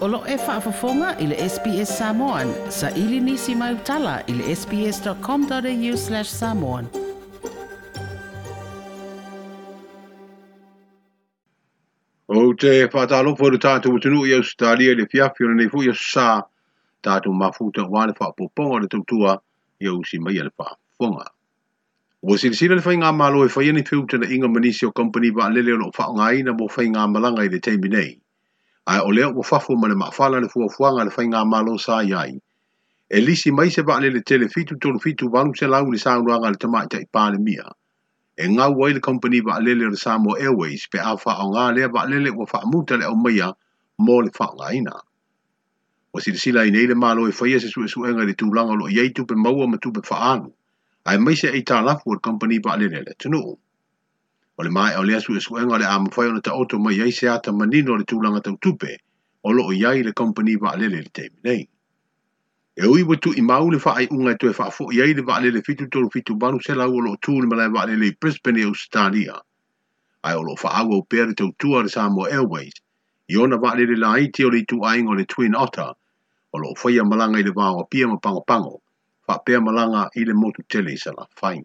Olo e whaafafonga i le SBS Samoan. Sa ili nisi mai utala i le sbs.com.au slash samoan. O te whātalo wharu tātou tunu i Australia le fiafi o nei fu i sa tātou mafuta wane whaapoponga le tautua i au si mai le whaafonga. Ua silisila le whainga malo e whaia ni piu tana inga manisi o company wa alele o whaonga ina mo whainga malanga i le teimi nei. ai o lea ua fafo ma le maʻafala le fuafuaga a le faiga malosa ai ai e lisi mai se vaale le telefitu tolufitu valu selau i le saunoaga a le tamaʻitaʻi palemia e ngau ai le kompani vaalele o le samoa airways pe a faaaogā lea vaalele ua faamuta le o aumaia mo le faaogāina ua silasila ai nei le malo e faia se suʻesuʻega i le tulaga o loo pe maua ma tupe faaalu ae mai se eitalafu o company ba vaalele le tunuu o le mai o le asu esuenga le amu fai ona ta oto mai yei se ata manino le tūlanga tau tupe o lo o yei le company wa alele le teimi nei. E ui wa tu imau le faa ai unga tu e faa fo yei le wa alele fitu tolu fitu banu se lau o lo tū le malai wa alele i Brisbane e Australia. Ai o lo faa awa o pere tau tua le Samoa Airways i ona wa alele la aiti o le tu ainga le Twin Otter o lo faya malanga i le wao pia ma pango pango faa pia malanga i le motu tele i sala fine.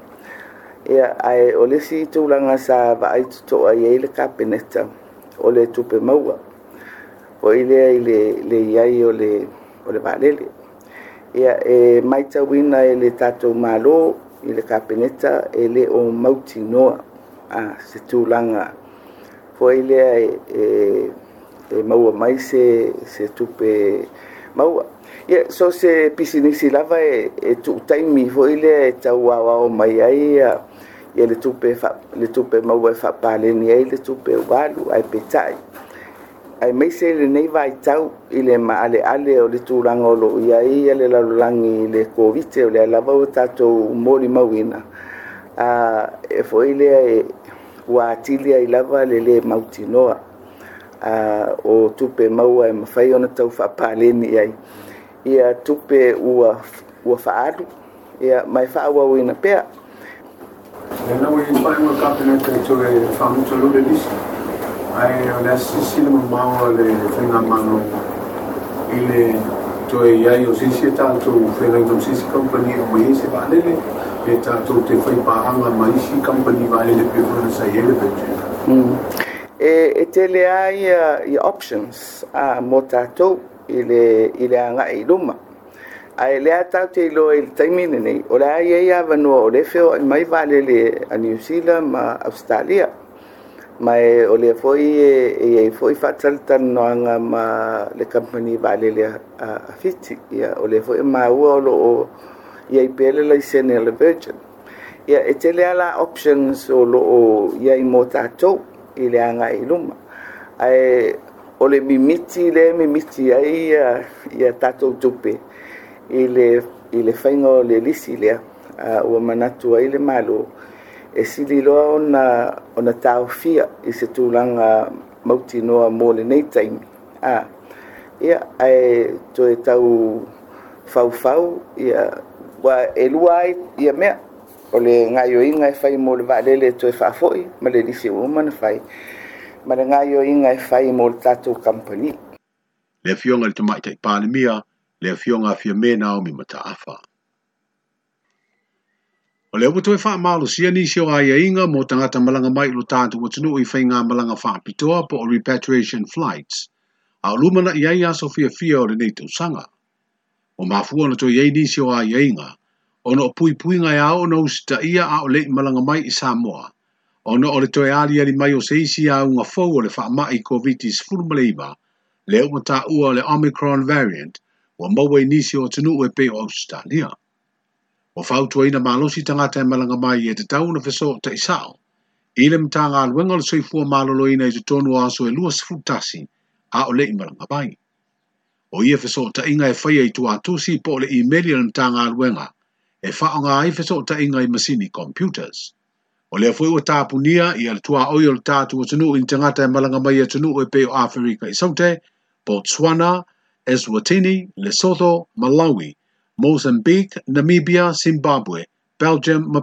ia ai o lesi i tulaga sa va'ai totoo ai ai le kapeneta ole le tupe maua o ile ile le leiai o le o le ia e maitauina e le tatou mālō i le kapeneta ele o o mautinoa a se tulaga hoi foi ile e, e, e maua mai se, se tupe maua ia so se pisinisi lava e, e tuutaimi foʻi lea e tauaoao mai ai ia ia e le tupe fa, le tupe maua e faapaleni ai le tupe ualu ae petaʻi ae maise lenei vaitau i le maaleale o le tulaga o loo ia ai ia e le lalolagi i le kovite o le lava ua tatou molimauina mauina a e foʻi lea e ua atili ai lava le lē mautinoa a o tupe maua e mawhai ona tau whapaleni ai. Ia tupe ua, ua whaaru, ia mai whaawau ina pea. Ia nau i e pai mua kapina te tule whamuta lure nisi. Ai o le asisina maua le whenga mano i le toe iai o sisi e tātou whenga i sisi kompani o mai se whaalele. E tātou te whaipahanga mai si kompani vaelele pe vana sa hele pe tūna. Et, et telea ia, ia options a ah, mo tātou i le, i le anga i luma. Ai lea tau te ilo i le taimine nei, o lea ia ia vanua o le feo i mai vale le a New Zealand ma Australia. Ma e o lea foi e, e, e foi fatal tan noanga ma le company vale le a, a fiti. Ia o lea foi ma ua o lo o ia i pele la i sene le Virgin. Ia e telea la options o lo o ia i mo tātou. ilianga iluma ae o le mimiti le mimiti ai ia, ia tatou tupe i le i le faiga o le lisi lea uh, ua manatu ai le malo e sili loa ona ona taofia i se tulaga mautinoa mo lenei taimi ah. ia ae toe tau faufau ia ua e lua ai ia mea o le gaioiga e fai mo le vaalele e toe faafoʻi ma le lisi o na fai ma le gaioiga e fai mo le tatou kampani le afioga i le te palmia le afioga afia me na aomi mataafa o le sia ni faamalosia nisi o aiaiga mo tagata malanga mai i lo tatou atunuu i faigā malaga faapitoa po o repatriation flights a o luma naʻi ai aso fiafia o le neto sanga o mafua ona toeiai nisi o aiaiga ono pui pui ngai a ono usta ia a ole malanga mai i Samoa. Ono ole toi ali ali mai o seisi a unga fau ole wha mai COVID-19 fulmaleiba le umata ua le Omicron variant wa mawe nisi o tunu ue pe o Australia. Wa fau tua ina malosi tangata e malanga mai e te tauna fiso o tei sao. Ile mtanga alwenga le soifua malolo ina i te tonu aso e lua sifutasi a ole i malanga mai. O ia fiso o ta inga e whaia i tu atusi po le e-mail ile mtanga alwenga. Ile e whaonga ai fesa o ta inga i masini computers. O lea fwe o punia i ala tuā oi o tātu o tunu i ntangata e malanga mai e tunu o e peo Afrika i saute, Botswana, Eswatini, Lesotho, Malawi, Mozambique, Namibia, Zimbabwe, Belgium, ma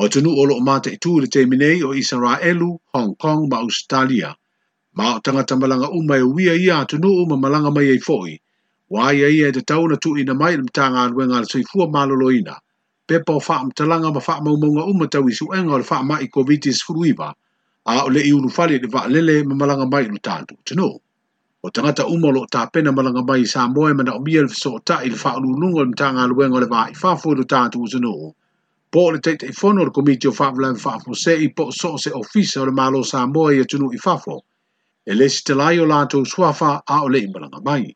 O tunu o loo mate i le te minei o Israelu, Hong Kong, ma Australia. Ma o tangata malanga umai o wia ia tunu o ma malanga mai e fwoi, wa ia ia e te tau na tu ina mai lima tanga anwe ngā sui fua malolo ina, pe pao wha talanga ma wha maumonga umatau isu e ngā le wha mai COVID-19 furuiva, a o le unu fali le wha lele ma malanga mai lu tātu, tino. O tangata umolo ta pena malanga mai sa moe mana o mielu so ta il wha alu lungo lima tanga anwe ngā le wha i wha fua lu tātu, tino. Po le teite i fono le komiti o wha vlan wha fua se i po so se ofisa o le malo sa moe i tunu i wha e le si te lai o lātou suafa a o le i malanga mai.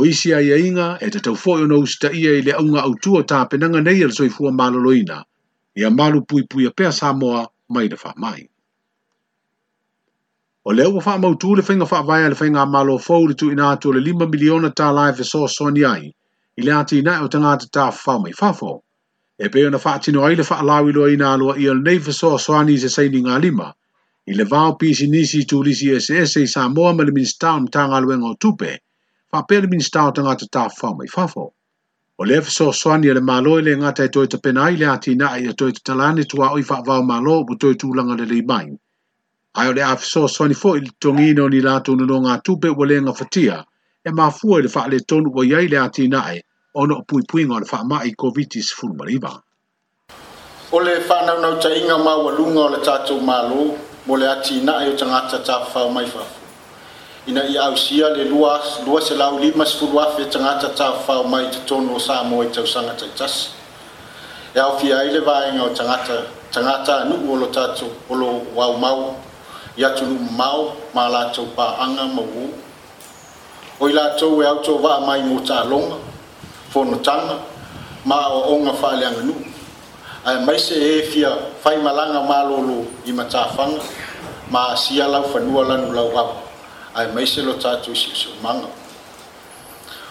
o isi ai ainga e te taufoe ono usta ia i le aunga autua penanga nei ala soifua maloloina, ia malu pui pui a pea Samoa mai na mai. O leo wa wha mautu le whainga wha vaya le whainga malo fau le tu ina atu le lima miliona tā lai fe so soni ai, i le ati nai o tangata tā whau mai whafo. E peo na wha tino ai le wha alawi loa ina alua i al nei fe so soani se saini ngā lima, i le vau pisi nisi tūlisi SS i Samoa ma le Minstown tā ngā luenga o tupe, whapele minista o tanga te tāwhau mai whafo. O le fiso swani ele mālo ele ngātai toi te penai le ati na ia toi te talani tua oi whakvau mālo bu toi tūlanga le li mai. Ai o le afiso swani fo ili tongi ni lātu unu no ngā tupe wa le ngafatia e mafua ele whakle tonu wa iai le ati na e ono pui pui ngā le whakmai COVID-19 fulmariba. O le whanau nau ta inga mā walunga o le tātou mālo mo le ati na e o tangata tāwhau mai whafo ina i ausia le lua lua se lau lima se fulua fe tanga ta ta fa mai te tono sa mo i tau sanga tai tas e au fi ai le vai nga o tanga ta tanga ta nu o lo ta tu o lo wau mau i atu nu mau ma la tau pa anga ma wu o i la tau e au tau va mai mo ta longa fono tanga ma o onga fa le anga nu ai mai se e fia fai malanga ma lo lo i ma ta fanga ma sia lau fanua lanu lau wau ai mai se lo tatu si so manga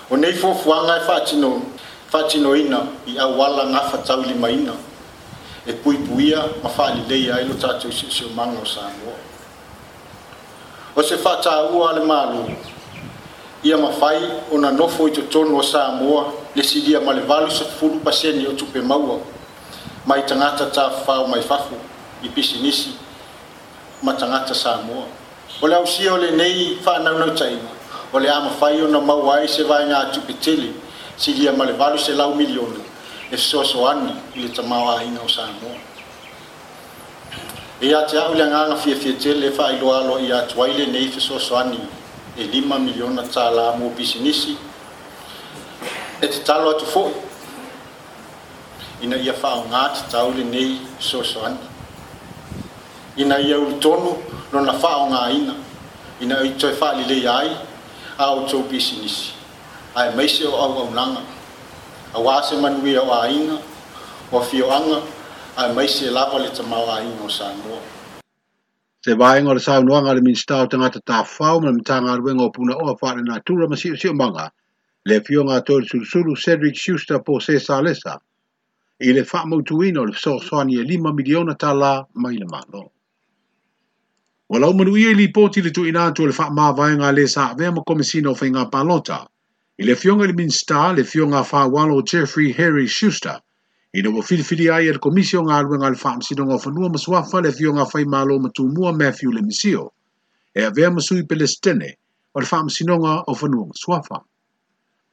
o nei fo fuanga fa e tino fa tino ina i a wala nga fa tau lima ina e pui puia ma fa li lei ai lo tatu si so manga o sa mo o se fa ta u ale malu ia ma fai ona no fo i to tonu o sa mo le si dia ma le valu se fulu pa se ni o tupe maua mai tangata ta fa mai fafu i pisi nisi ma tangata sa mo o le ausia o lenei faanaunautaina o le a mafai ona maua ai se vaega atupetele silia ma le valu se lau miliona e fesoasoani i le tamaoaina o samoa e iā te au le agaga fiafia tele faailoaaloa i atu ai lenei fesoasoani e lima miliona tala mo bisinisi e tatalo atu foʻi ina ia faaaogā tatau lenei fesoasoani ina ia ulitonu lona faaogāina ina i fa li faalelei ai a outou pisinisi ae maise o auaunaga auā se manuia o āina ua fioaga ae maise lava le tamao āina o sanoa se vaega o le no a le minista o me tanga ma le matagaluega o punaoa faalenatura ma manga le fioga atoe i le sulusulu cedric suster po se salesa i le faamautuina o le fesoasoani e lima miliona tala mai le malo o lau manu ia e li poti le tu ina tu le fa ma vai nga le sa ve ma komisina o fainga palota i le fionga le minsta le fionga fa walo Jeffrey Harry Schuster i no fil fil ai e le komision a lu nga le fam si donga fanu ma swa fa le fionga fai ma lo matu mua Matthew le misio e ve ma sui pe le stene o le fam si donga o fanu ma swa fa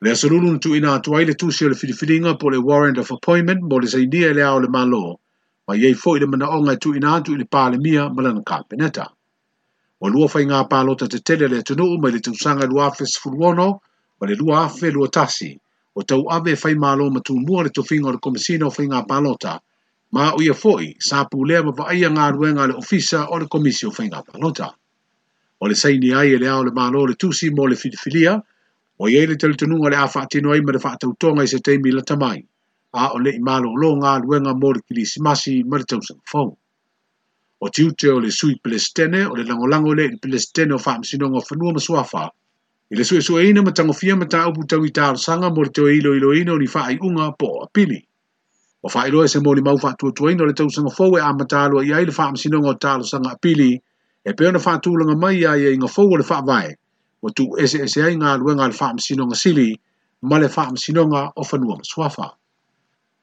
le sulu tu ina tu ai le tu si le fil fil nga po le warrant of appointment mo le sai e le ao le malo ma ye foi le mana onga tu ina tu le parlement ma le kapeneta o lua fai ngā pālota te tele le tunu uma le tūsanga lua afe sifuruono o le lua afe lua tasi o tau ave fai mālo ma tū mua le tūfinga o le komisina o fai ngā pālota ma o ia fōi sā pūlea ma vaaia ngā ruenga le ofisa o le komisi o fai ngā pālota. O le saini ai e le ao le mālo le tūsi mō le filifilia o iei le tele tunu le awha atino ai ma le whaatau tōnga i se teimi la tamai a o le i mālo lo ngā ruenga mō le kilisimasi ma le tūsanga fōu. o tiute o le sui pelestene o le langolango le le pelestene o sinong o fanua ma suafa i le suʻesuʻeina ma tagofia ma taupu sanga mo le ilo ina o ni unga po a apili o faailoa e se molimau ina o le sanga fou e matalo a iai le sinong o a apili e pea ona faatulaga mai iā e ia iga fou o le ese ese tuueseese ai galuega a le faamasinoga sili ma le sinonga o fanua ma suafa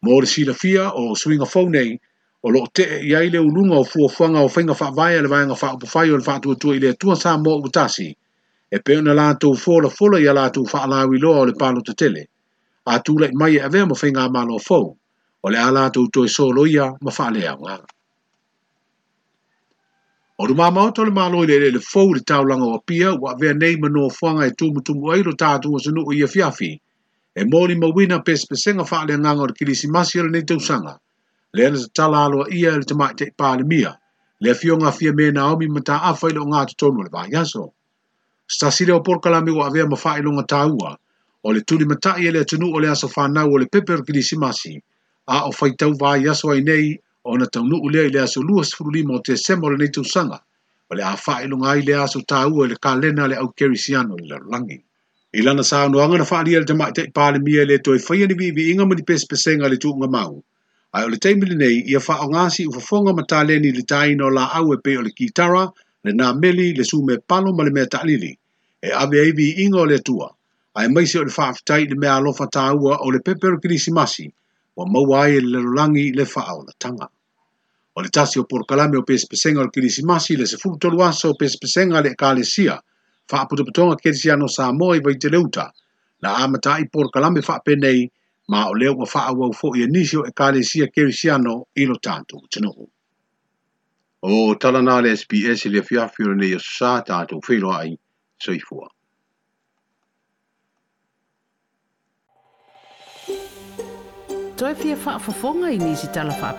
mo le fia o suiga fou nei o lo te e ai le ulunga o fuafuanga o whainga whaavaya le vayanga whaapufai o le whaatua i le tua sa mo o tasi. E peo na lātou fola fola ya a fa whaalawi loa o le palo te tele. A tūlek mai e ve mo whainga a malo fo O le a lātou tue so loia ma whaale au ngā. O le māma o tole mālo i le le fau le taulanga o pia wa avea nei ma no whanga e tūmutumu ai lo tātou o sanu o i fiafi. E mōri ma wina pēspesenga whaale a ngā o le kilisi masi o le nei tausanga le ana se tala alo ia le tamai te pāle mia, le a fionga fia me na omi mata awha ilo ngā tutonu le vāi aso. Sta sire o porkalami wa avea mawha ilo ngā tāua, o le tuli mata i ele atunu o le aso whānau o le peper kiri simasi, a o whaitau vāi aso ai nei o na taunu ulea i le aso luas furulima o te semo le nei tūsanga, o le awha ilo ngā i le aso tāua le kā lena le au keri siano i le rangi. I lana sā anuanga na whaalia le tamai te pāle mia le toi whaia ni vivi inga mani pesepesenga le tūunga mau. Ai o le teimili nei, ia wha o ngāsi u whafonga ma tā leni li tā la awe e pe o le kītara, le nā meli, le sume palo ma le mea ta'lili. E awe eivi inga o le tua. Ai maise o le whaafitai le mea alofa tā ua o le pepero kirisi masi, wa maua ai e le lorangi le wha o la tanga. O le tasi o porkalame o pespesenga o le kirisi masi, le se fuku tolu aso o pespesenga le kāle sia, wha aputaputonga kerisi sa moa i vaite leuta, na amata i porkalame wha penei, ma o leo wa faa au fo i anisio e kālesia kerisiano i ilo tātou tanoho. O tala nā le SPS le fiafiro nei o sā tātou whiro ai soifua. Toi pia whaafafonga i nisi tala Faa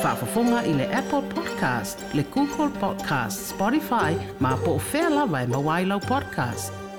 Whaafafonga i le Apple Podcast, le Google Podcast, Spotify, ma po o vai lawa e mawailau podcast.